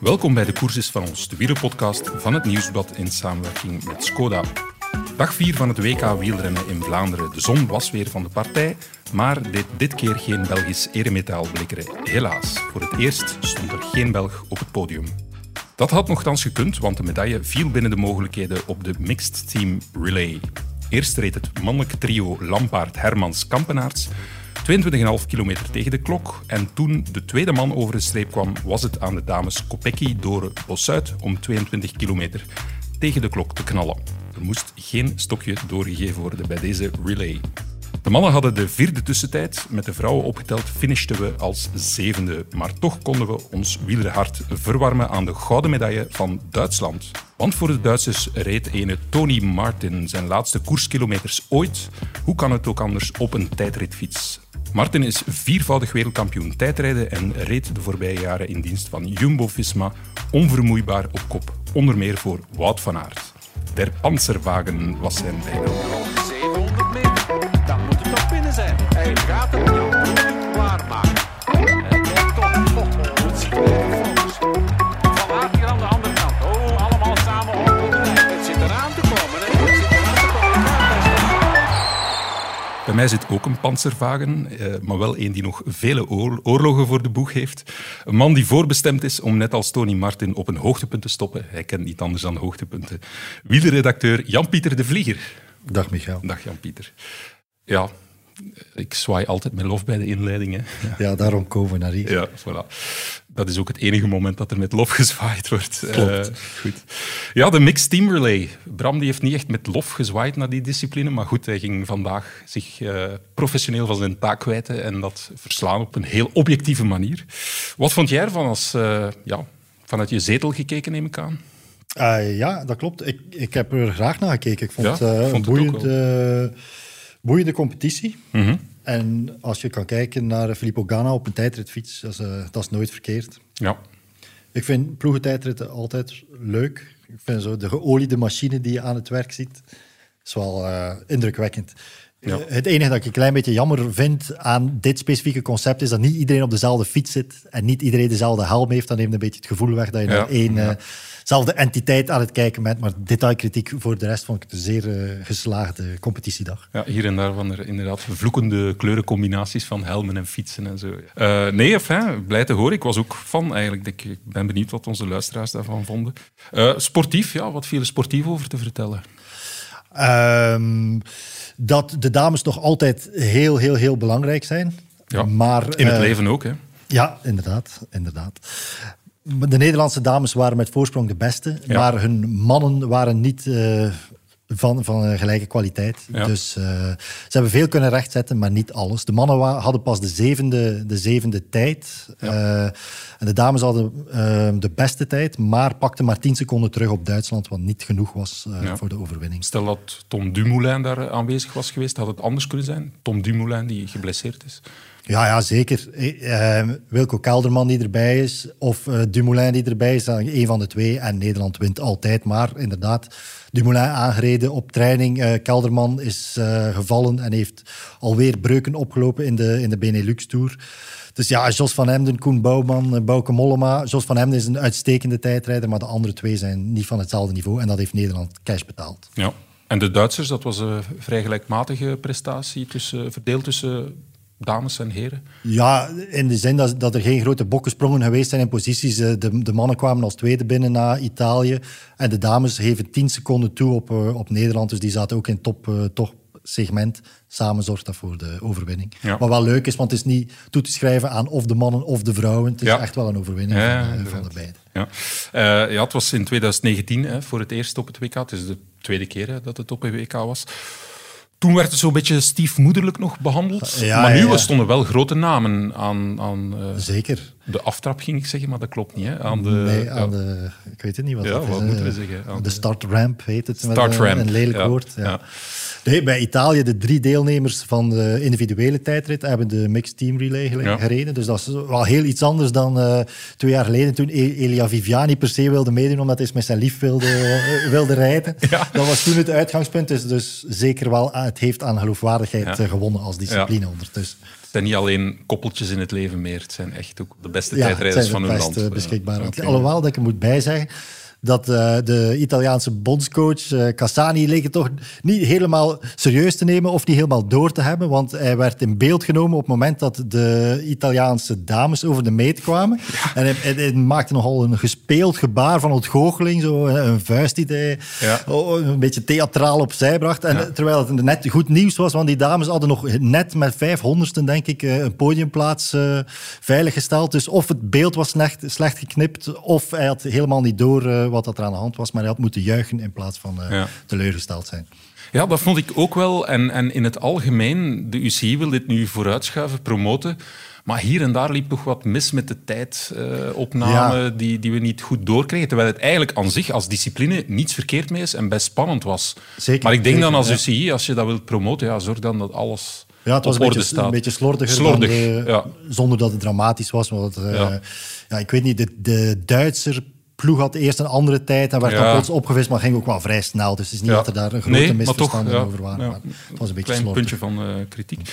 Welkom bij de Courses van ons, de wielerpodcast van het Nieuwsblad in samenwerking met Skoda. Dag 4 van het WK wielrennen in Vlaanderen. De zon was weer van de partij, maar deed dit keer geen Belgisch eremetaal blikkeren. Helaas, voor het eerst stond er geen Belg op het podium. Dat had nogthans gekund, want de medaille viel binnen de mogelijkheden op de Mixed Team Relay. Eerst reed het mannelijke trio Lampaard-Hermans-Kampenaerts 22,5 kilometer tegen de klok. En toen de tweede man over de streep kwam, was het aan de dames Kopecky door Bossuit om 22 kilometer tegen de klok te knallen. Er moest geen stokje doorgegeven worden bij deze relay. De mannen hadden de vierde tussentijd. Met de vrouwen opgeteld finishten we als zevende. Maar toch konden we ons wielerhart verwarmen aan de gouden medaille van Duitsland. Want voor de Duitsers reed ene Tony Martin zijn laatste koerskilometers ooit. Hoe kan het ook anders op een tijdritfiets? Martin is viervoudig wereldkampioen tijdrijden en reed de voorbije jaren in dienst van Jumbo-Visma onvermoeibaar op kop, onder meer voor Wout van Aert. Der Panzerwagen was zijn bijnaam. Bij mij zit ook een panzerwagen, eh, maar wel een die nog vele oor- oorlogen voor de boeg heeft. Een man die voorbestemd is om net als Tony Martin op een hoogtepunt te stoppen. Hij kent niet anders dan hoogtepunten. Wielerredacteur Jan-Pieter de Vlieger. Dag Michael. Dag Jan-Pieter. Ja, ik zwaai altijd met lof bij de inleidingen. Ja, daarom komen we naar hier. Ja, voilà. Dat is ook het enige moment dat er met lof gezwaaid wordt. Klopt. Eh, goed. Ja, de mixed team relay. Bram die heeft niet echt met lof gezwaaid naar die discipline, maar goed, hij ging vandaag zich eh, professioneel van zijn taak kwijten en dat verslaan op een heel objectieve manier. Wat vond jij ervan als, eh, ja, vanuit je zetel gekeken, neem ik aan? Ah, ja, dat klopt. Ik, ik heb er graag naar gekeken. Ik vond Ja, het vond een het boeiende, boeiende competitie. Mhm. En als je kan kijken naar Filippo Ganna op een tijdritfiets, dat is, eh, dat is nooit verkeerd. Ja. Ik vind ploegentijdritten altijd leuk. Ik vind zo de geoliede machine die je aan het werk ziet, is wel eh, indrukwekkend. Ja. Eh, Het enige dat ik een klein beetje jammer vind aan dit specifieke concept is dat niet iedereen op dezelfde fiets zit en niet iedereen dezelfde helm heeft. Dan neemt een beetje het gevoel weg dat je Ja. naar één Ja. Zelfde entiteit aan het kijken bent. Maar detailkritiek voor de rest vond ik een zeer eh, geslaagde competitiedag. Ja, hier en daar van er inderdaad vloekende kleurencombinaties van helmen en fietsen en zo. Eh, nee, enfin, blij te horen. Ik was ook fan eigenlijk. Ik ik ben benieuwd wat onze luisteraars daarvan vonden. Eh, sportief, ja, wat viel er sportief over te vertellen? Ehm, dat de dames nog altijd heel, heel, heel belangrijk zijn. Ja, maar, In het leven ook, hè? Ja, inderdaad. inderdaad. De Nederlandse dames waren met voorsprong de beste, Ja. maar hun mannen waren niet eh, van, van gelijke kwaliteit. Ja. Dus eh, ze hebben veel kunnen rechtzetten, maar niet alles. De mannen hadden pas de zevende, de zevende tijd. Eh, en de dames hadden de beste tijd, maar pakten maar 10 seconden terug op Duitsland, wat niet genoeg was voor de overwinning. Stel dat Tom Dumoulin daar aanwezig was geweest, had het anders kunnen zijn? Tom Dumoulin, die geblesseerd is. Ja, ja zeker. Eh, eh, Wilco Kelderman die erbij is, of eh, Dumoulin die erbij is, dan een van de twee. En Nederland wint altijd. Maar inderdaad, Dumoulin aangereden op training. Eh, Kelderman is gevallen en heeft alweer breuken opgelopen in de, in de Benelux-tour. Dus ja, Jos van Hemden, Koen Bouwman, Bouke Mollema. Jos van Hemden is een uitstekende tijdrijder, maar de andere twee zijn niet van hetzelfde niveau. En dat heeft Nederland cash betaald. Ja. En de Duitsers, dat was een vrij gelijkmatige prestatie, tussen, verdeeld tussen dames en heren. Ja, in de zin dat, dat er geen grote bokkensprongen geweest zijn in posities. Eh, De, de mannen kwamen als tweede binnen na Italië. En de dames geven 10 seconden toe op, eh, op Nederland. Dus die zaten ook in top, eh, top segment. Samen zorgt dat voor de overwinning. Ja. Wat wel leuk is, want het is niet toe te schrijven aan of de mannen of de vrouwen. Het is Ja. echt wel een overwinning Ja, van, van de beiden. Ja. Eh, ja, het was in 2019 hè, voor het eerst op het WK. Het is de tweede keer hè, dat het op het WK was. Toen werd het zo'n beetje stiefmoederlijk nog behandeld. Ja, maar nu ja, ja. stonden wel grote namen aan, aan eh, Zeker. De aftrap, ging ik zeggen, maar dat klopt niet. Hè. Aan de, nee, aan ja, de... Ik weet het niet wat Ja, dat is. wat hè. moeten we zeggen? Aan de de- startramp heet het. Start een- ramp. Een lelijk ja. woord. Ja. Nee, bij Italië, de drie deelnemers van de individuele tijdrit hebben de mixed team relay gereden. Dus dat is wel heel iets anders dan eh, twee jaar geleden toen E- Elia Viviani per se wilde meedoen omdat hij met zijn lief wilde, eh, wilde rijden. Dat was toen het uitgangspunt. Dus, dus zeker wel, het heeft aan geloofwaardigheid eh, gewonnen als discipline ondertussen. Het zijn niet alleen koppeltjes in het leven meer. Het zijn echt ook de beste Ja, het tijdrijders zijn van de hun beste land. beschikbare Ja. Alhoewel dat ik er moet bijzeggen dat eh, de Italiaanse bondscoach eh, Cassani leek het toch niet helemaal serieus te nemen of niet helemaal door te hebben, want hij werd in beeld genomen op het moment dat de Italiaanse dames over de meet kwamen. En hij, hij- hij maakte nogal een gespeeld gebaar van ontgoocheling, zo een, een vuist die hij Ja. oh, een beetje theatraal opzij bracht. En terwijl het net goed nieuws was, want die dames hadden nog net met 500ste, denk ik, eh, een podiumplaats eh, veiliggesteld. Dus of het beeld was slecht, slecht geknipt, of hij had helemaal niet door eh, wat dat er aan de hand was, maar hij had moeten juichen in plaats van eh, Ja. teleurgesteld zijn. Ja, dat vond ik ook wel. En, en in het algemeen, de UCI wil dit nu vooruitschuiven, promoten. Maar hier en daar liep toch wat mis met de tijdopname Ja. die, die we niet goed doorkregen. Terwijl het eigenlijk aan zich als discipline niets verkeerd mee is en best spannend was. Zeker, maar ik denk zeker, dan als ja. UCI, als je dat wilt promoten, ja, zorg dan dat alles Ja, het was een beetje, staat. een beetje slordiger, Slordig, dan de- ja. zonder dat het dramatisch was. Want, eh, Ja. ja. ik weet niet, de, de Duitser ploeg had eerst een andere tijd en werd Ja. dan plots opgevist, maar ging ook wel vrij snel. Dus het is niet Ja. dat er daar een grote Nee, ja, over waren. Maar het was een beetje klein slordig. puntje van eh, kritiek.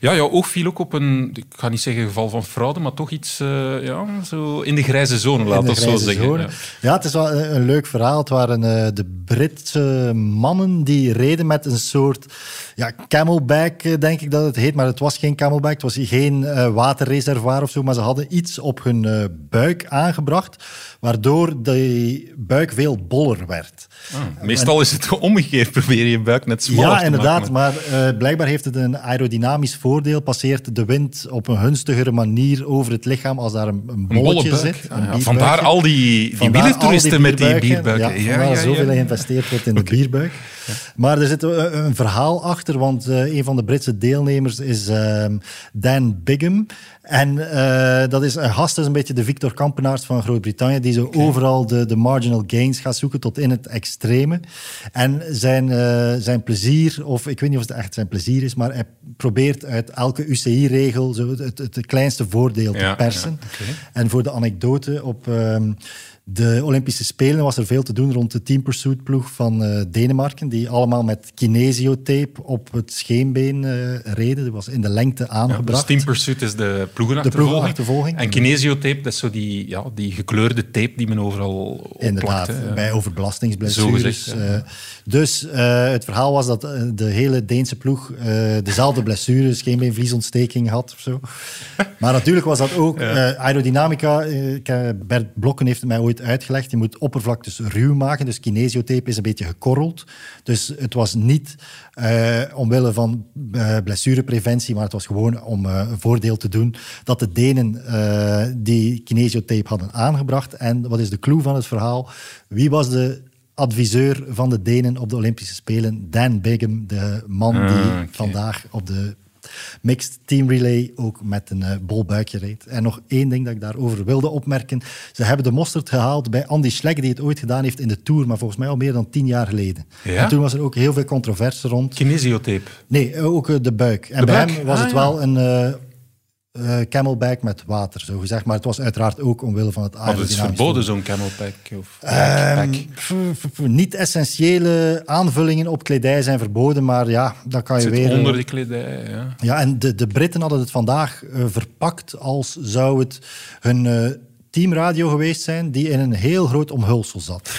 Ja, jouw oog viel ook op een, ik ga niet zeggen geval van fraude, maar toch iets eh, ja, zo in de grijze zone, laat de dat zo zeggen. zone. Ja. Ja. het is wel een, een leuk verhaal. Het waren eh, de Britse mannen die reden met een soort ja, camelback, eh, denk ik dat het heet. Maar het was geen camelback, het was geen eh, waterreservoir of zo. Maar ze hadden iets op hun eh, buik aangebracht, waardoor de buik veel boller werd. Ah, meestal is het omgekeerd, probeer je je buik net smaller Ja, te inderdaad. maken. Maar eh, blijkbaar heeft het een aerodynamisch voordeel. Passeert de wind op een gunstigere manier over het lichaam als daar een, een bolletje zit. Ah, ja. Vandaar al die, die wielertoeristen met die bierbuiken. bierbuiken. Ja, vandaar zoveel geïnvesteerd wordt in de bierbuik. Maar er zit een, een verhaal achter, want eh, een van de Britse deelnemers is ehm, Dan Bigham. En eh, dat is een gast, dat is een beetje de Victor Kampenaars van Groot-Brittannië, die zo overal de, de marginal gains gaat zoeken tot in het extreme. En zijn, eh, zijn plezier, of ik weet niet of het echt zijn plezier is, maar hij probeert uit elke UCI-regel zo het, het, het kleinste voordeel te persen. ja. En voor de anekdote, op ehm, de Olympische Spelen was er veel te doen rond de Team Pursuit ploeg van eh, Denemarken, die allemaal met kinesiotape op het scheenbeen eh, reden. Dat was in de lengte Ja, aangebracht. dus Team Pursuit is de ploegenachtervolging. De ploegenachtervolging. En kinesiotape, dat is zo die, ja, die gekleurde tape die men overal opplakt. Inderdaad, bij Zo overbelastingsblessures. gezegd, ja. Eh, dus het verhaal was dat de hele Deense ploeg dezelfde blessures, geen beenvliesontsteking had of zo. Maar natuurlijk was dat ook aerodynamica. Bert Blokken heeft mij ooit uitgelegd. Je moet oppervlaktes ruw maken, dus kinesiotape is een beetje gekorreld. Dus het was niet eh, omwille van eh, blessurepreventie, maar het was gewoon om eh, een voordeel te doen dat de Denen die kinesiotape hadden aangebracht. En wat is de clue van het verhaal? Wie was de adviseur van de Denen op de Olympische Spelen? Dan Bigham, de man Ah, die vandaag op de mixed team relay ook met een eh, bol buikje reed. En nog één ding dat ik daarover wilde opmerken. Ze hebben de mosterd gehaald bij Andy Schleck, die het ooit gedaan heeft in de Tour, maar volgens mij al meer dan tien jaar geleden. Ja? En toen was er ook heel veel controverse rond. Kinesiotape. Nee, eh, ook eh, de buik. En De bij buik? hem was Ah, het ja. wel een eh, eh, camelback met water, zo gezegd. Maar het was uiteraard ook omwille van het Maar het is aerodynamisch verboden, zo'n camelback. Of Ehm, pff, Niet-essentiële aanvullingen op kledij zijn verboden, maar ja, dat kan je weer... onder de kledij. Ja. Ja, en de, de Britten hadden het vandaag eh, verpakt als zou het hun eh, teamradio geweest zijn die in een heel groot omhulsel zat.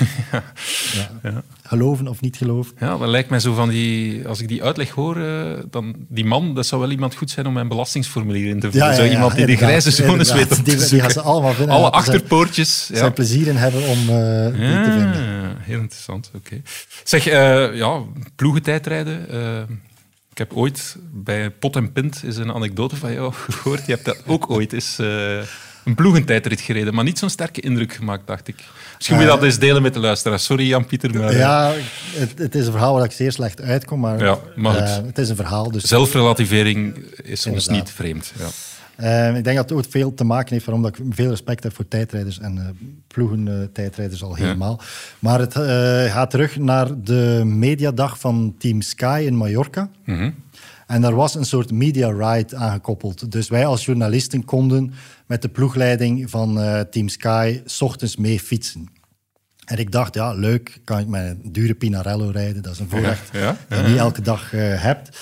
ja. Geloven of niet geloven. Ja, dat lijkt mij zo van die... Als ik die uitleg hoor, eh, dan... Die man, dat zou wel iemand goed zijn om mijn belastingsformulier in te vullen. Ja, ja, zo ja, iemand die de grijze zones weet Die- die gaan ze allemaal vinden. Alle Ja, achterpoortjes. Zijn Ja. plezier in hebben om eh, die te vinden. Ja, heel interessant. Oké. Zeg, eh, ja, ploegentijdrijden. ik heb ooit bij Pot en Pint is een anekdote van jou gehoord. Je hebt dat ook ooit eens een ploegentijdrit gereden, maar niet zo'n sterke indruk gemaakt, dacht ik. Misschien moet je dat eens delen met de luisteraars. Sorry, Jan-Pieter, maar... eh, Ja, het, het is een verhaal waar ik zeer slecht uitkom, maar, Ja, maar goed. eh, het is een verhaal. Dus Zelfrelativering is ons niet vreemd. Ja. Uh, ik denk dat het ook veel te maken heeft waarom dat ik veel respect heb voor tijdrijders en uh, ploegen uh, tijdrijders al helemaal. Maar het gaat terug naar de mediadag van Team Sky in Mallorca. Mhm. En daar was een soort media ride aangekoppeld. Dus wij als journalisten konden met de ploegleiding van Team Sky s ochtends mee fietsen. En ik dacht, ja, leuk, kan ik met een dure Pinarello rijden. Dat is een voorrecht Ja, ja, dat je niet elke dag eh, hebt.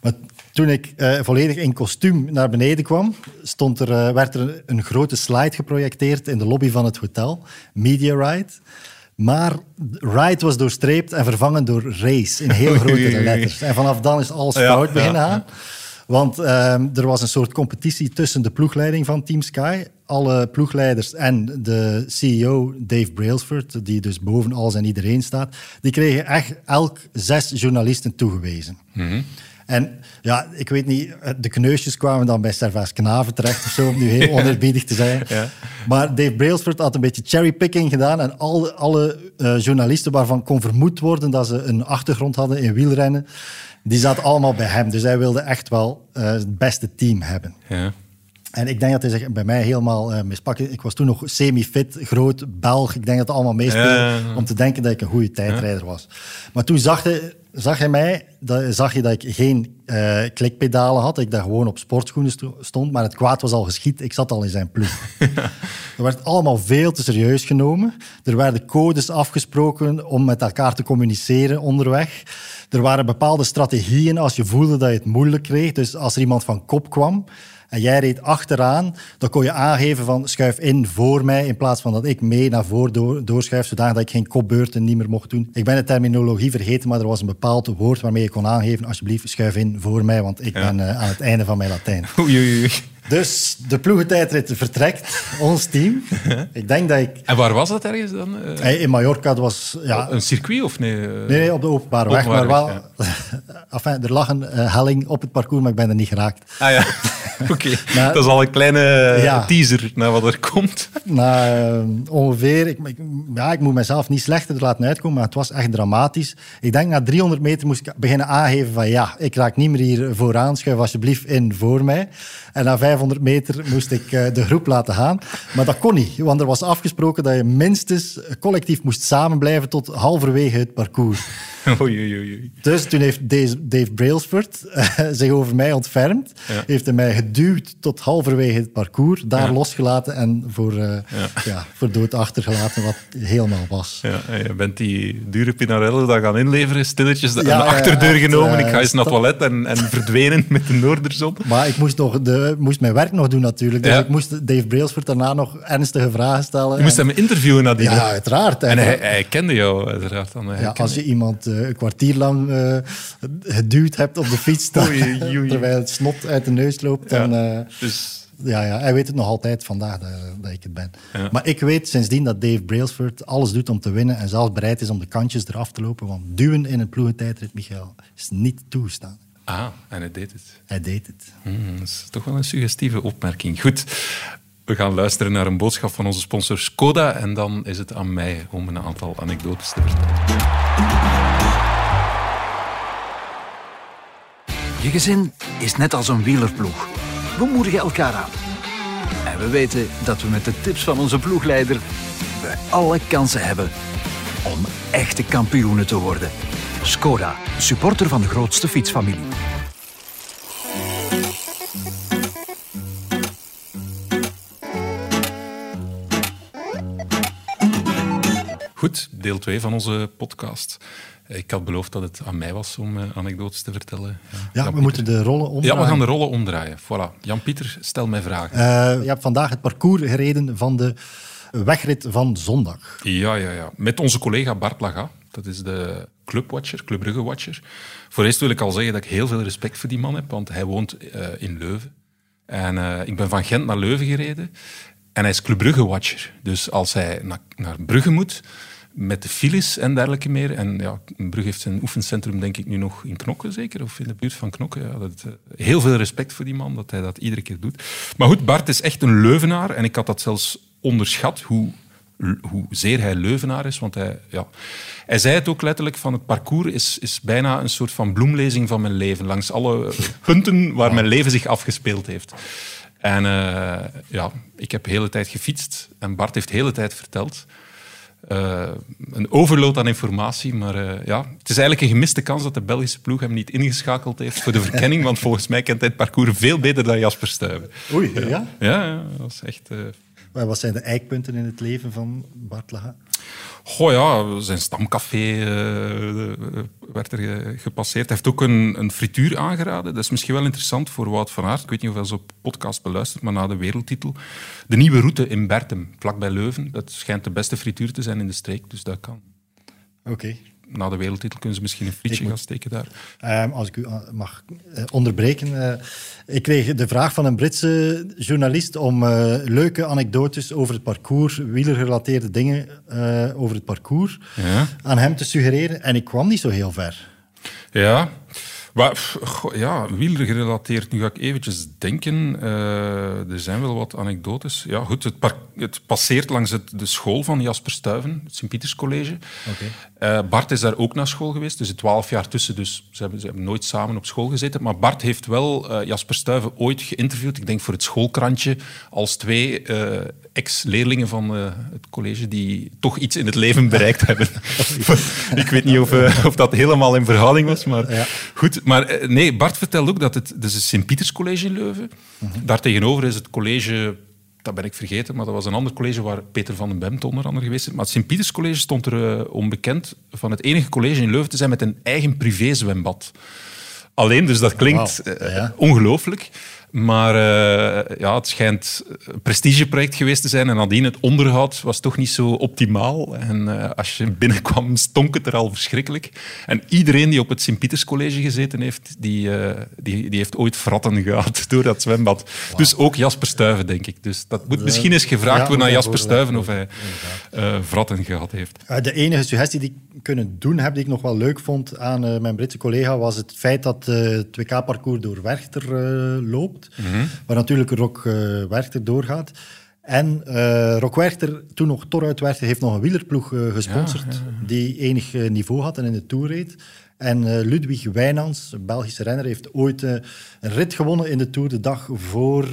Maar toen ik eh, volledig in kostuum naar beneden kwam, stond er, eh, werd er een grote slide geprojecteerd in de lobby van het hotel. Media Ride. Maar ride was doorstreept en vervangen door race in heel grote letters. En vanaf dan is alles fout beginnen gaan. Want ehm, er was een soort competitie tussen de ploegleiding van Team Sky, alle ploegleiders en de CEO Dave Brailsford, die dus boven alles en iedereen staat. Die kregen echt elk zes journalisten toegewezen. En ja, ik weet niet, de kneusjes kwamen dan bij Servaas Knaven terecht of zo, om nu heel oneerbiedig te zijn. Ja. Maar Dave Brailsford had een beetje cherrypicking gedaan en alle, alle eh, journalisten waarvan kon vermoed worden dat ze een achtergrond hadden in wielrennen, die zaten allemaal bij hem. Dus hij wilde echt wel eh, het beste team hebben. Ja. En ik denk dat hij zich bij mij helemaal eh mispakte. Ik was toen nog semi-fit, groot, Belg. Ik denk dat het allemaal meespeelde Ja, ja, ja. om te denken dat ik een goede tijdrijder was. Maar toen zag hij, zag hij mij, dat, zag je dat ik geen eh, klikpedalen had. Dat ik daar gewoon op sportschoenen sto- stond. Maar het kwaad was al geschied. Ik zat al in zijn ploeg. Er werd allemaal veel te serieus genomen. Er werden codes afgesproken om met elkaar te communiceren onderweg. Er waren bepaalde strategieën als je voelde dat je het moeilijk kreeg. Dus als er iemand van kop kwam en jij reed achteraan, dan kon je aangeven van schuif in voor mij in plaats van dat ik mee naar voren door, doorschuif, zodat ik geen kopbeurten niet meer mocht doen. Ik ben de terminologie vergeten, maar er was een bepaald woord waarmee je kon aangeven alsjeblieft schuif in voor mij, want ik ben eh, aan het einde van mijn Latijn. Oei, oei, oei. Dus de ploegentijdrit vertrekt, ons team. Ik denk dat ik... En waar was dat ergens dan? Eh, Hey, In Mallorca, dat was... Ja, Een circuit of nee? eh? Nee, nee, op de openbare weg. Maar wel, enfin, er lag een eh, helling op het parcours, maar ik ben er niet geraakt. Ah ja, oké. Dat is al een kleine eh, Ja. teaser naar wat er komt. Na eh, ongeveer, ik, ik- ja, ik moet mezelf niet slechter laten uitkomen, maar het was echt dramatisch. Ik denk na 300 meter moest ik beginnen aangeven van ja, ik raak niet meer hier vooraan, schuif alsjeblieft in voor mij. En na 500 meter moest ik eh, de groep laten gaan. Maar dat kon niet, want er was afgesproken dat je minstens collectief moest samenblijven tot halverwege het parcours. Oei, oei, oei. Dus toen heeft Dave, Dave Brailsford eh, zich over mij ontfermd. Ja. Heeft hij mij geduwd tot halverwege het parcours. Daar Ja. losgelaten en voor, eh, Ja. voor dood achtergelaten, wat helemaal was. Ja, je bent die dure Pinarello daar gaan inleveren, stilletjes de, een achterdeur echt, genomen. eh, ik ga eens naar het toilet en, en verdwenen met de Noorderzon. Maar ik moest, nog de, moest mijn werk nog doen natuurlijk. Dus ik moest Dave Brailsford daarna nog ernstige vragen stellen. Je moest En- hem interviewen nadien. Ja, uiteraard. En hij, hij kende jou uiteraard dan. Hij Ja, kende- als je iemand eh, een kwartier lang eh, geduwd hebt op de fiets, Oei, oei, oei. terwijl het snot uit de neus loopt, Ja. eh, Dus Ja, ja, hij weet het nog altijd vandaag dat, dat ik het ben. Ja. Maar ik weet sindsdien dat Dave Brailsford alles doet om te winnen en zelfs bereid is om de kantjes eraf te lopen. Want duwen in een ploegentijdrit, Michael, is niet toegestaan. Ah, en hij deed het. Hij deed het. Hmm, dat is toch wel een suggestieve opmerking. Goed, we gaan luisteren naar een boodschap van onze sponsor Skoda. En dan is het aan mij om een aantal anekdotes te vertellen. Je gezin is net als een wielerploeg. We moedigen elkaar aan. En we weten dat we met de tips van onze ploegleider we alle kansen hebben om echte kampioenen te worden. Skoda, supporter van de grootste fietsfamilie. Goed, deel 2 van onze podcast. Ik had beloofd dat het aan mij was om eh, anekdotes te vertellen. Ja, we moeten de rollen omdraaien. Ja, we gaan de rollen omdraaien. Voilà. Jan-Pieter, stel mij vragen. Eh, je hebt vandaag het parcours gereden van de wegrit van zondag. Ja, ja, ja. Met onze collega Bart Laga. Dat is de clubwatcher, Club Brugge-watcher. Voor eerst wil ik al zeggen dat ik heel veel respect voor die man heb, want hij woont eh, in Leuven. En ik ben van Gent naar Leuven gereden. En hij is Club Brugge-watcher. Dus als hij naar, naar Brugge moet, met de files en dergelijke meer. En ja, Brugge heeft zijn oefencentrum denk ik nu nog in Knokke zeker, of in de buurt van Knokke. Ja, dat, eh, heel veel respect voor die man, dat hij dat iedere keer doet. Maar goed, Bart is echt een Leuvenaar. En ik had dat zelfs onderschat, hoe hoe zeer hij Leuvenaar is. Want hij, ja, hij zei het ook letterlijk, van het parcours is, is bijna een soort van bloemlezing van mijn leven. Langs alle punten waar mijn leven zich afgespeeld heeft. En eh, ja, ik heb de hele tijd gefietst en Bart heeft de hele tijd verteld. Eh, een overload aan informatie, maar eh, ja, het is eigenlijk een gemiste kans dat de Belgische ploeg hem niet ingeschakeld heeft voor de verkenning, want volgens mij kent hij het parcours veel beter dan Jasper Stuyven. Oei, ja? Ja, ja dat is echt... eh, Maar Wat zijn de eikpunten in het leven van Bart Laga? Goh ja, zijn stamcafé eh, werd er ge- gepasseerd. Hij heeft ook een, een frituur aangeraden. Dat is misschien wel interessant voor Wout van Aert. Ik weet niet of hij zo'n podcast beluistert, maar na de wereldtitel. De nieuwe route in Bertem, vlakbij Leuven. Dat schijnt de beste frituur te zijn in de streek, dus dat kan. Oké. Na de wereldtitel kunnen ze misschien een frietje gaan steken daar. Ehm, als ik u uh, mag eh, onderbreken. eh, ik kreeg de vraag van een Britse journalist om eh, leuke anekdotes over het parcours, wielergerelateerde dingen eh, over het parcours, Ja. aan hem te suggereren. En ik kwam niet zo heel ver. Ja, maar, goh, ja, wielergerelateerd. Nu ga ik eventjes denken. Eh, er zijn wel wat anekdotes. Ja, goed, het, het passeert langs het, de school van Jasper Stuyven, het Sint-Pieters College. Eh, Bart is daar ook naar school geweest, dus twaalf jaar tussen. Dus ze hebben, ze hebben nooit samen op school gezeten. Maar Bart heeft wel eh, Jasper Stuyven ooit geïnterviewd, ik denk voor het schoolkrantje, als twee ex-leerlingen van het college die toch iets in het leven bereikt hebben. ik weet niet of, of dat helemaal in verhouding was, maar goed. Maar eh, nee, Bart vertelt ook dat het, het is het Sint-Pieters College in Leuven. Daartegenover is het college dat ben ik vergeten, maar dat was een ander college waar Peter van den Bemt onder andere geweest is. Maar het Sint-Pieters College stond er eh, onbekend van het enige college in Leuven te zijn met een eigen privézwembad. Alleen, dus dat klinkt eh, ja. ongelooflijk. Maar eh, ja, het schijnt een prestigeproject geweest te zijn. En nadien, het onderhoud was toch niet zo optimaal. En eh, als je binnenkwam, stonk het er al verschrikkelijk. En iedereen die op het Sint-Pieters College gezeten heeft, die, eh, die, die heeft ooit vratten gehad door dat zwembad. Dus ook Jasper Stuyven, denk ik. Dus dat moet misschien eens gevraagd Ja, worden aan Jasper Stuyven of hij vratten gehad heeft. De enige suggestie die ik kunnen doen heb, die ik nog wel leuk vond aan mijn Britse collega, was het feit dat het WK-parcours door Werchter uh, loopt. Mm -hmm. Waar natuurlijk Rock Werchter doorgaat. En Rock Werchter, toen nog Torhout Werchter, heeft nog een wielerploeg gesponsord ja, ja, ja. die enig niveau had en in de Tour reed. En Ludwig Wijnands, een Belgische renner, heeft ooit een rit gewonnen in de Tour de dag voor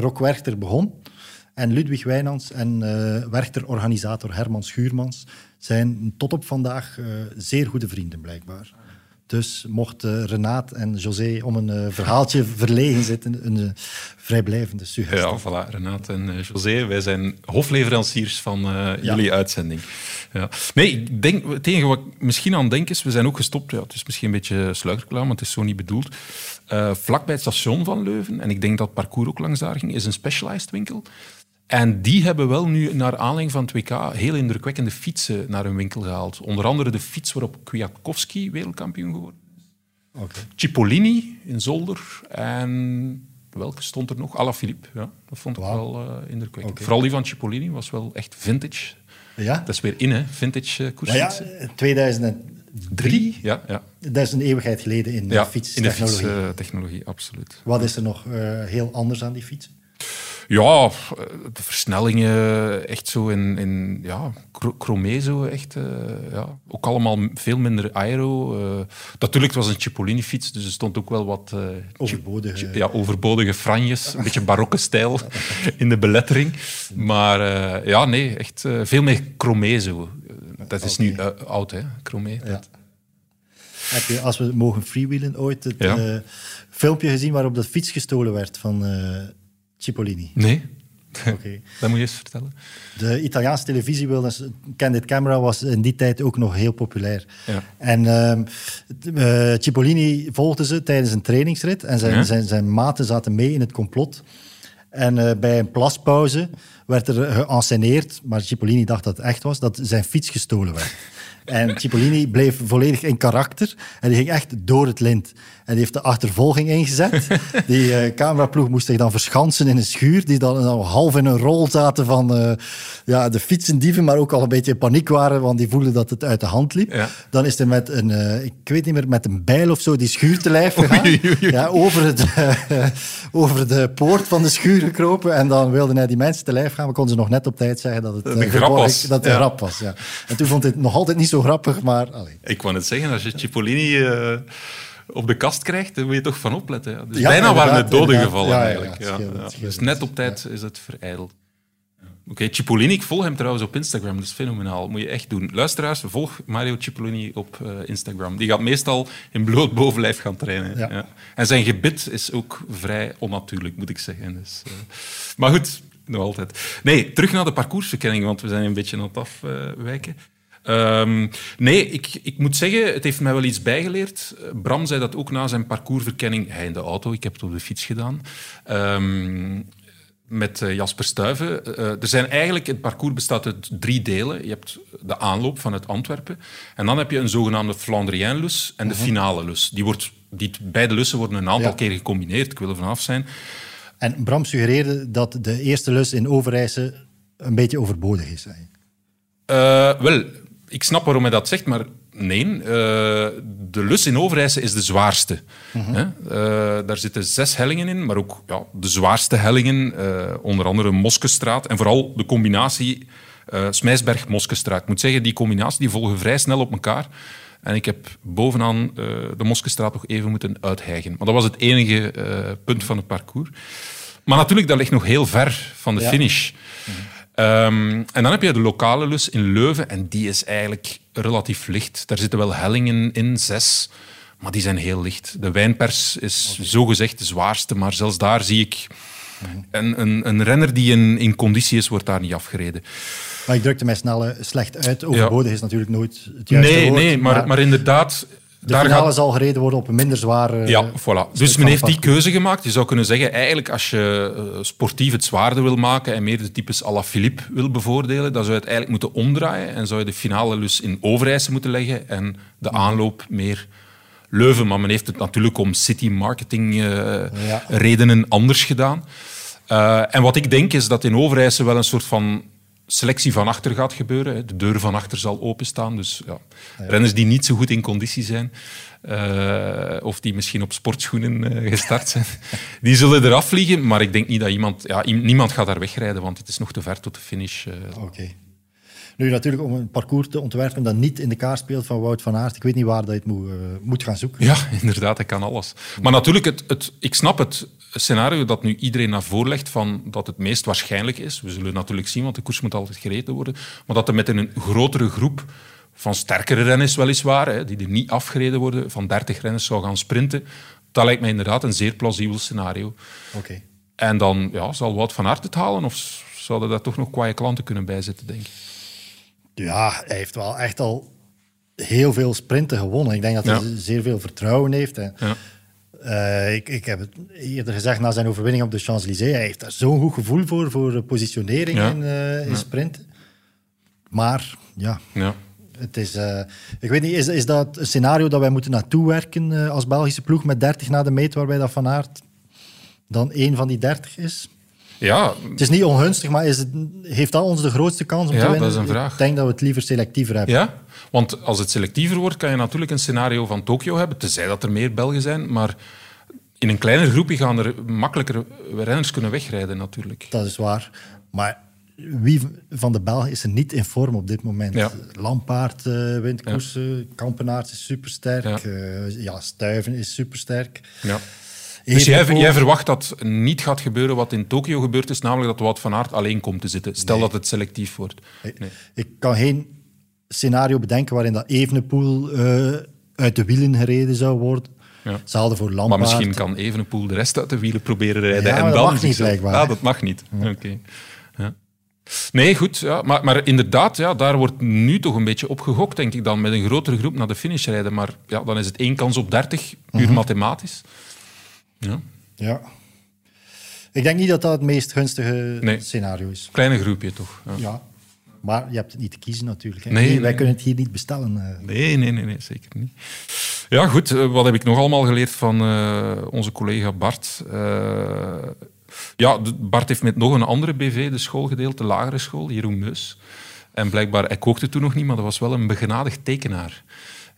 Rock Werchter begon. En Ludwig Wijnands en uh, Werchter-organisator Herman Schuurmans zijn tot op vandaag uh, zeer goede vrienden, blijkbaar. Dus mochten Renaat en José om een uh, verhaaltje verlegen zitten, een vrijblijvende suggestie. Ja, voilà, Renaat en José, wij zijn hofleveranciers van ja. jullie uitzending. Ja. Nee, ik denk, het enige wat ik misschien aan denk is, we zijn ook gestopt, ja, het is misschien een beetje sluikerklaar, maar het is zo niet bedoeld. Uh, vlak bij het station van Leuven, en ik denk dat het parcours ook langs daar ging, is een specialized winkel. En die hebben wel nu, naar aanleiding van het WK, heel indrukwekkende fietsen naar hun winkel gehaald. Onder andere de fiets waarop Kwiatkowski wereldkampioen geworden is. Okay. Cipollini in Zolder. En welke stond er nog? Alaphilippe. Ja, dat vond ik wow. wel uh, indrukwekkend. Okay. Vooral die van Cipollini was wel echt vintage. Ja? Dat is weer in, hè? Vintage uh, koersfietsen. Ja, ja, 2003. Ja, ja. Dat is een eeuwigheid geleden in de ja, fietstechnologie. In de fietstechnologie, absoluut. Wat is er nog uh, heel anders aan die fietsen? Ja, de versnellingen, echt zo in, in ja, chromé zo, echt. Uh, ja. Ook allemaal veel minder aero. Uh, natuurlijk, het was een Cipollini-fiets, dus er stond ook wel wat... Uh, overbodige... Ja, overbodige franjes, een beetje barokke stijl in de belettering. Maar ja, nee, echt veel meer chromé zo. Dat is okay. nu oud, hè, chromé. Ja. Heb je, als we mogen freewheelen, ooit het ja. filmpje gezien waarop dat fiets gestolen werd van... Cipollini. Nee. Okay. Dat moet je eens vertellen. De Italiaanse televisie, Candid Camera, was in die tijd ook nog heel populair. Ja. En uh, Cipollini volgde ze tijdens een trainingsrit en zijn, ja? zijn, zijn maten zaten mee in het complot. En uh, bij een plaspauze werd er geënsceneerd, maar Cipollini dacht dat het echt was, dat zijn fiets gestolen werd. En Cipollini bleef volledig in karakter. En die ging echt door het lint. En die heeft de achtervolging ingezet. Die uh, cameraploeg moest zich dan verschansen in een schuur. Die dan half in een rol zaten van uh, ja, de fietsendieven. Maar ook al een beetje in paniek waren. Want die voelden dat het uit de hand liep. Ja. Dan is er met een, uh, ik weet niet meer, met een bijl of zo die schuur te lijf gegaan. Oei, oei, oei. Ja, over, het, over de poort van de schuur gekropen. En dan wilden hij die mensen te lijf gaan. We konden ze nog net op tijd zeggen dat het een grap was. Dat het ja. was ja. En toen vond hij het nog altijd niet zo grappig. Maar, allee. Ik wou het zeggen, als je Cipollini uh, op de kast krijgt, daar moet je toch van opletten. Ja. Dus bijna waren het doden gevallen eigenlijk. het Ja, scheelt, ja. het scheelt. Dus net op tijd is het verijdeld. Oké, Cipollini, ik volg hem trouwens op Instagram. Dat is fenomenaal. Moet je echt doen. Luisteraars, volg Mario Cipollini op eh, Instagram. Die gaat meestal in bloot bovenlijf gaan trainen. Ja. Ja. En zijn gebit is ook vrij onnatuurlijk, moet ik zeggen. Dus, eh, Maar goed, nog altijd. Nee, terug naar de parcoursverkenning, want we zijn een beetje aan het afwijken. Ehm, nee, ik, ik moet zeggen, het heeft mij wel iets bijgeleerd. Bram zei dat ook na zijn parcoursverkenning. Hij in de auto, ik heb het op de fiets gedaan. Ehm, met eh, Jasper Stuyven. Eh, er zijn eigenlijk, het parcours bestaat uit drie delen. Je hebt de aanloop vanuit Antwerpen. En dan heb je een zogenaamde Flandrien-lus en de finale lus. Die wordt, die, beide lussen worden een aantal Ja. keer gecombineerd. Ik wil er vanaf zijn. En Bram suggereerde dat de eerste lus in Overijse een beetje overbodig is. Eh, wel, ik snap waarom hij dat zegt, maar nee. eh, de lus in Overijse is de zwaarste. Hè? Eh, daar zitten zes hellingen in, maar ook ja, de zwaarste hellingen. onder andere Moskestraat. En vooral de combinatie eh Smijsberg-Moskestraat. Ik moet zeggen, die combinatie die volgen vrij snel op elkaar. En ik heb bovenaan eh, de Moskestraat nog even moeten uithijgen. Maar dat was het enige eh, punt van het parcours. Maar natuurlijk, dat ligt nog heel ver van de Ja. finish. Ehm, en dan heb je de lokale lus in Leuven en die is eigenlijk relatief licht. Daar zitten wel hellingen in, zes, maar die zijn heel licht. De wijnpers is zogezegd de zwaarste, maar zelfs daar zie ik... Een, een, een renner die in, in conditie is, wordt daar niet afgereden. Maar ik drukte mij snel slecht uit. Overbodig is natuurlijk nooit het juiste Nee, woord. nee, maar, maar inderdaad... de daar finale gaat, zal gereden worden op een minder zware... Ja, voilà. Dus men heeft die keuze gemaakt. Je zou kunnen zeggen, eigenlijk als je eh, sportief het zwaarder wil maken en meer de types à la Philippe wil bevoordelen, dan zou je het eigenlijk moeten omdraaien en zou je de finale lus in Overijse moeten leggen en de aanloop meer Leuven. Maar men heeft het natuurlijk om city marketing eh, Ja. redenen anders gedaan. Eh, en wat ik denk is dat in Overijse wel een soort van selectie van achter gaat gebeuren. De deur van achter zal openstaan. Dus ja, renners die niet zo goed in conditie zijn, eh, of die misschien op sportschoenen eh, gestart zijn, die zullen eraf vliegen. Maar ik denk niet dat iemand... Ja, niemand gaat daar wegrijden, want het is nog te ver tot de finish. Oké. Nu natuurlijk om een parcours te ontwerpen dat niet in de kaart speelt van Wout van Aert. Ik weet niet waar dat je het moet, eh, moet gaan zoeken. Ja, inderdaad, hij kan alles. Maar natuurlijk, het, het, ik snap het scenario dat nu iedereen naar voren legt van dat het meest waarschijnlijk is. We zullen natuurlijk zien, want de koers moet altijd gereden worden. Maar dat er met een grotere groep van sterkere renners weliswaar, hè, die er niet afgereden worden, van 30 renners zou gaan sprinten, dat lijkt mij inderdaad een zeer plausibel scenario. Oké. En dan ja, zal Wout van Aert het halen of zouden daar toch nog kwaaie klanten kunnen bijzitten, denk ik. Ja, hij heeft wel echt al heel veel sprinten gewonnen. Ik denk dat hij Ja. zeer veel vertrouwen heeft. En, Ja. eh, ik, ik heb het eerder gezegd na zijn overwinning op de Champs-Élysées. Hij heeft daar zo'n goed gevoel voor, voor positionering Ja. in, eh in sprinten. Maar ja, Ja. het is, eh, ik weet niet, is, is dat een scenario dat wij moeten naartoe werken als Belgische ploeg met 30 na de meet, waarbij dat Van Aert dan één van die 30 is? Ja, Het is niet ongunstig, maar is het, heeft dat ons de grootste kans om Ja, te winnen? dat is een vraag. Ik denk dat we het liever selectiever hebben. Ja, want als het selectiever wordt, kan je natuurlijk een scenario van Tokio hebben, tenzij dat er meer Belgen zijn, maar in een kleiner groepje gaan er makkelijker renners kunnen wegrijden natuurlijk. Dat is waar. Maar wie van de Belgen is er niet in vorm op dit moment? Ja. Lampaard eh wint koersen, Kampenaerts is supersterk, Ja. ja. ja, Stuyven is supersterk. Ja. Dus jij, verwacht dat niet gaat gebeuren wat in Tokio gebeurd is, namelijk dat Wout van Aert alleen komt te zitten. Stel dat het selectief wordt. Nee. Ik kan geen scenario bedenken waarin dat Evenepoel eh, uit de wielen gereden zou worden. Ja. Hetzelfde voor Maar Lampaard. misschien kan Evenepoel de rest uit de wielen proberen rijden. Ja, en maar dat dan mag niet, blijkbaar. Ja, dat mag niet. Oké. Ja. Nee, goed. Ja. Maar, maar inderdaad, ja, daar wordt nu toch een beetje op gegokt, denk ik dan, met een grotere groep naar de finish rijden. Maar ja, dan is het één kans op 30, puur Mhm. mathematisch. Ja. Ja. Ik denk niet dat dat het meest gunstige Nee. scenario is. Kleine groepje toch. Ja. Ja. Maar je hebt het niet te kiezen natuurlijk. Hè. Nee, Nee, wij nee. kunnen het hier niet bestellen. eh. Nee, nee, nee, nee, zeker niet. Ja, goed. eh, Wat heb ik nog allemaal geleerd van eh, onze collega Bart? Ja, Bart heeft met nog een andere BV de school gedeeld, de lagere school, Jeroen Meus. En blijkbaar, hij kookte toen nog niet, maar dat was wel een begenadigd tekenaar.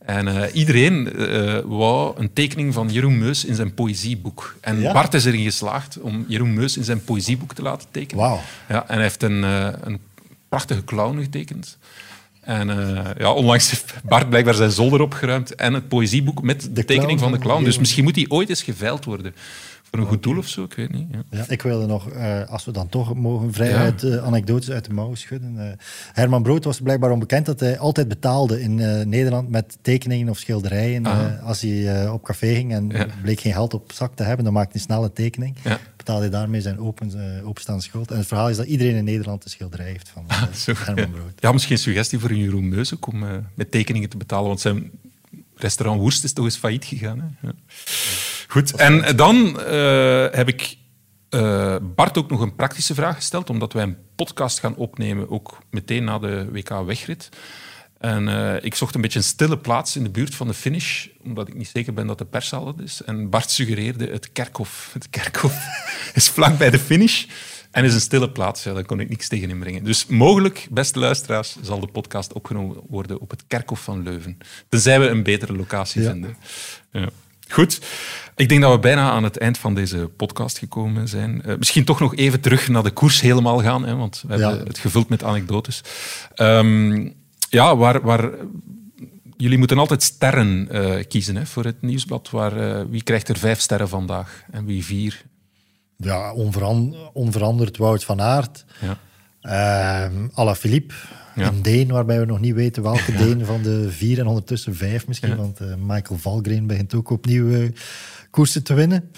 En eh, iedereen eh, wou een tekening van Jeroen Meus in zijn poëzieboek. En Ja? Bart is erin geslaagd om Jeroen Meus in zijn poëzieboek te laten tekenen. Ja, en hij heeft een, eh, een prachtige clown getekend. En ja, onlangs heeft Bart blijkbaar zijn zolder opgeruimd en het poëzieboek met de, De tekening van de clown. Dus misschien moet die ooit eens geveild worden. Voor een goed doel of zo, ik weet niet. Ja. Ja, ik wilde nog, eh, als we dan toch mogen, vrij Ja. uit eh, anekdotes uit de mouw schudden. Eh, Herman Brood was blijkbaar onbekend dat hij altijd betaalde in Nederland met tekeningen of schilderijen. Ah. Als hij op café ging en Ja. bleek geen geld op zak te hebben, dan maakte hij snel een tekening. Betaalde hij daarmee zijn open, openstaande schuld. En het verhaal is dat iedereen in Nederland een schilderij heeft van Zo, Herman. Brood. Ja, misschien een suggestie voor een Jeroen Meus ook om met tekeningen te betalen, want zijn restaurant Woest is toch eens failliet gegaan. Hè? Goed, en dan eh, heb ik eh, Bart ook nog een praktische vraag gesteld, omdat wij een podcast gaan opnemen, ook meteen na de WK-wegrit. En eh, ik zocht een beetje een stille plaats in de buurt van de finish, omdat ik niet zeker ben dat de perszaal het is. En Bart suggereerde het kerkhof. Het kerkhof is vlak bij de finish en is een stille plaats. Ja, daar kon ik niks tegen inbrengen. Dus mogelijk, beste luisteraars, zal de podcast opgenomen worden op het kerkhof van Leuven. Tenzij we een betere locatie Ja. vinden. Ja. Goed. Ik denk dat we bijna aan het eind van deze podcast gekomen zijn. Eh, misschien toch nog even terug naar de koers helemaal gaan, hè, want we hebben het gevuld met anekdotes. Ehm, ja, waar, waar, jullie moeten altijd sterren eh, kiezen hè, voor het nieuwsblad. Waar, eh, wie krijgt er vijf sterren vandaag en wie vier? Ja, onveran- onveranderd Wout van Aert. Ja. Ehm Alaphilippe, Ja. een Deen, waarbij we nog niet weten welke Deen van de vier en ondertussen vijf misschien, Ja. want eh, Michael Valgren begint ook opnieuw eh, koersen te winnen.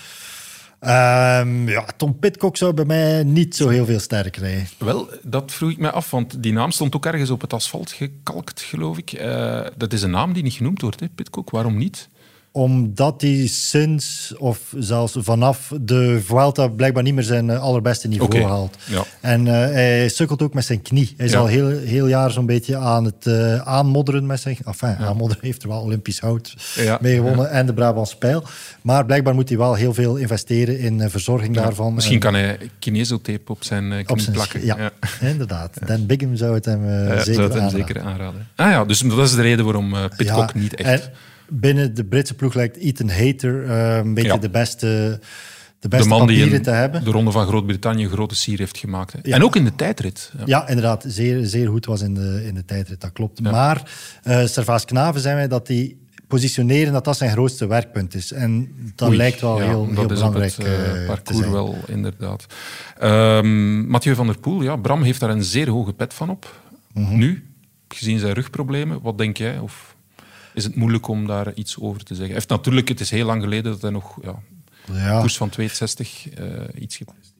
Ehm, ja, Tom Pitcock zou bij mij niet zo heel veel sterren krijgen. Wel, dat vroeg ik me af, want die naam stond ook ergens op het asfalt gekalkt, geloof ik. Eh, dat is een naam die niet genoemd wordt, hè, Pitcock. Waarom niet? Omdat hij sinds, of zelfs vanaf de Vuelta, blijkbaar niet meer zijn eh, allerbeste niveau haalt. ja. En eh, hij sukkelt ook met zijn knie. Hij is Ja. al heel, heel jaar zo'n beetje aan het eh, aanmodderen met zijn... Enfin, aanmodderen heeft er wel Olympisch hout Ja, mee gewonnen en de Brabants Pijl. Maar blijkbaar moet hij wel heel veel investeren in verzorging daarvan. Misschien En kan hij kinesiotape op zijn op knie zijn- plakken. Ja, inderdaad. Dan Bigham zou het hem Ja, zeker zou het hem aanraden. zeker aanraden. Ah ja, dus dat is de reden waarom Pitcock Ja, niet echt... en binnen de Britse ploeg lijkt Ethan Hater eh, een beetje Ja. de beste, de de beste man die papieren in te hebben. de Ronde van Groot-Brittannië een grote sier heeft gemaakt. Ja. En ook in de tijdrit. Ja. Ja, inderdaad. Zeer, zeer goed was in de, in de tijdrit, dat klopt. Maar uh, Servaas Knaven zei mij dat die positioneren dat dat zijn grootste werkpunt is. En dat Oei, lijkt wel ja, heel, dat heel is belangrijk op het eh, parcours zijn. wel, inderdaad. Ehm, Mathieu van der Poel, ja, Bram heeft daar een zeer hoge pet van op. Mhm. Nu, gezien zijn rugproblemen, wat denk jij? Of is het moeilijk om daar iets over te zeggen? Heeft natuurlijk, het is heel lang geleden dat hij nog ja, Ja, koers van 62 eh, iets gepresteerd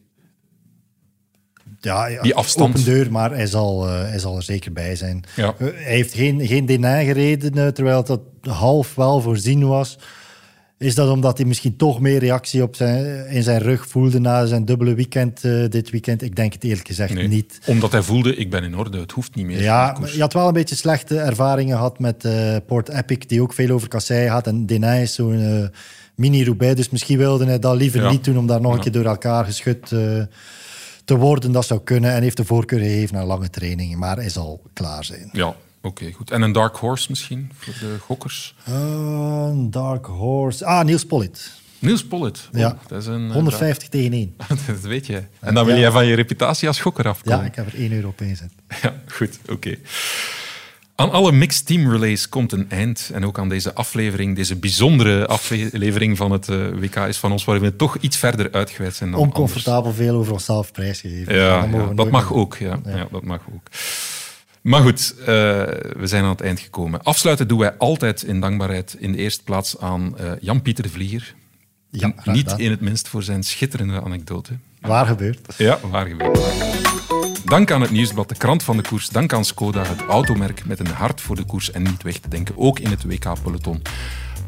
ja, ja, die afstand. Open deur, maar hij zal, eh, hij zal er zeker bij zijn. Ja. Eh, hij heeft geen, geen Denain gereden, terwijl dat half wel voorzien was. Is dat omdat hij misschien toch meer reactie op zijn, in zijn rug voelde na zijn dubbele weekend eh, dit weekend? Ik denk het eerlijk gezegd Nee, niet. Omdat hij voelde, ik ben in orde, het hoeft niet meer. Ja, je had wel een beetje slechte ervaringen gehad met eh, Port Epic, die ook veel over Kassei had. En Denain is zo'n eh, mini-Roubaix, dus misschien wilde hij dat liever Ja. niet doen om daar nog een keer door elkaar geschud te worden. Dat zou kunnen en heeft de voorkeur gegeven aan lange trainingen, maar hij zal klaar zijn. Ja, oké, goed. En een dark horse misschien, voor de gokkers? Uh, Dark Horse. Ah, Niels Pollitt. Niels Pollitt. Oh, Ja. Dat is een, eh, 150 tegen 1. dat weet jij. En dan wil Ja. jij van je reputatie als gokker afkomen. Ja, ik heb er 1 euro op ingezet. Ja, goed, oké. Aan alle mixed team relays komt een eind. En ook aan deze aflevering, deze bijzondere aflevering van het eh, WK is van ons, waarin we toch iets verder uitgeweid zijn dan Oncomfortabel veel over onszelf prijsgegeven. Ja, Dat ja, mag meer ook. Ja. Ja. dat mag ook. Maar goed, eh, we zijn aan het eind gekomen. Afsluiten doen wij altijd in dankbaarheid in de eerste plaats aan eh, Jan-Pieter de Vlieger. Ja, Niet in het minst voor zijn schitterende anekdote. Waar gebeurt? Ja, waar gebeurt. Dank aan het Nieuwsblad, de krant van de koers. Dank aan Skoda, het automerk met een hart voor de koers en niet weg te denken, ook in het WK-peloton.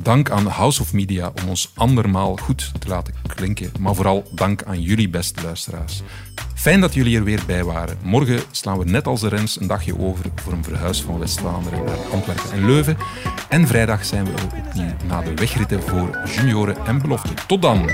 Dank aan House of Media om ons andermaal goed te laten klinken. Maar vooral dank aan jullie, beste luisteraars. Fijn dat jullie er weer bij waren. Morgen slaan we net als de rens een dagje over voor een verhuis van West-Vlaanderen naar Antwerpen en Leuven. En vrijdag zijn we er opnieuw na de wegritten voor junioren en belofte. Tot dan!